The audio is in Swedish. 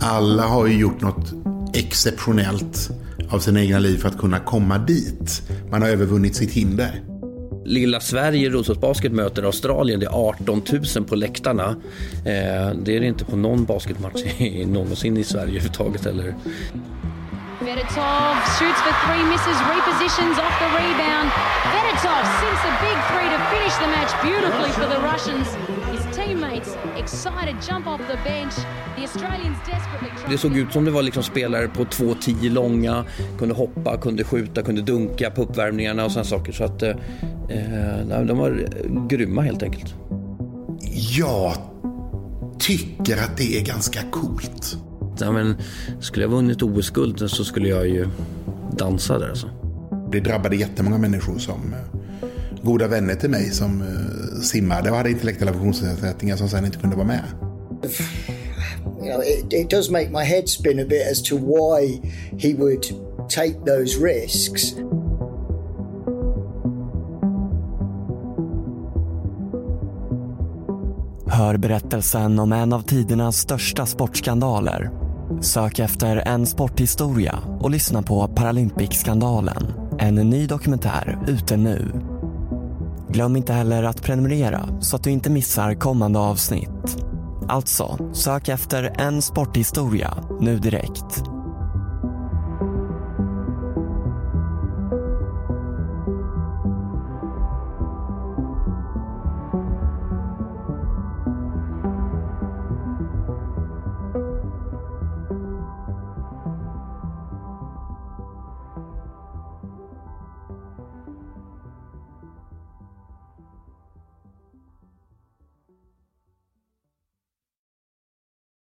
Alla har ju gjort något exceptionellt av sina egna liv för att kunna komma dit. Man har övervunnit sitt hinder. Lilla Sverige, i Roslagsbasket möter Australien. Det är 18 000 på läktarna. Eh, det är det inte på någon basketmatch någonsin i Sverige överhuvudtaget. Eller. Vedetov shoots for three, misses, repositions off the rebound. Vedetov sinks a big three to finish the match beautifully for the Russians. His teammates excited jump off the bench. The Australians desperately. Det såg ut som det var liksom spelare på 2,10 långa, kunde hoppa, kunde skjuta, kunde dunka på uppvärmningarna och sådana saker. Så att eh, de var grymma helt enkelt. Jag tycker att det är ganska coolt. Ja, men, skulle jag vunnit OS-guld så skulle jag ju dansa där alltså. Det drabbade jättemånga människor som eh, goda vänner till mig som eh, simmade och hade intellektuella funktionsnedsättningar som sen inte kunde vara med. You know, it, it does make my head spin a bit as to why he would take those risks. Hör berättelsen om en av tidernas största sportskandaler. Sök efter en sporthistoria och lyssna på Paralympic-skandalen. En ny dokumentär ute nu. Glöm inte heller att prenumerera så att du inte missar kommande avsnitt. Alltså, sök efter en sporthistoria nu direkt.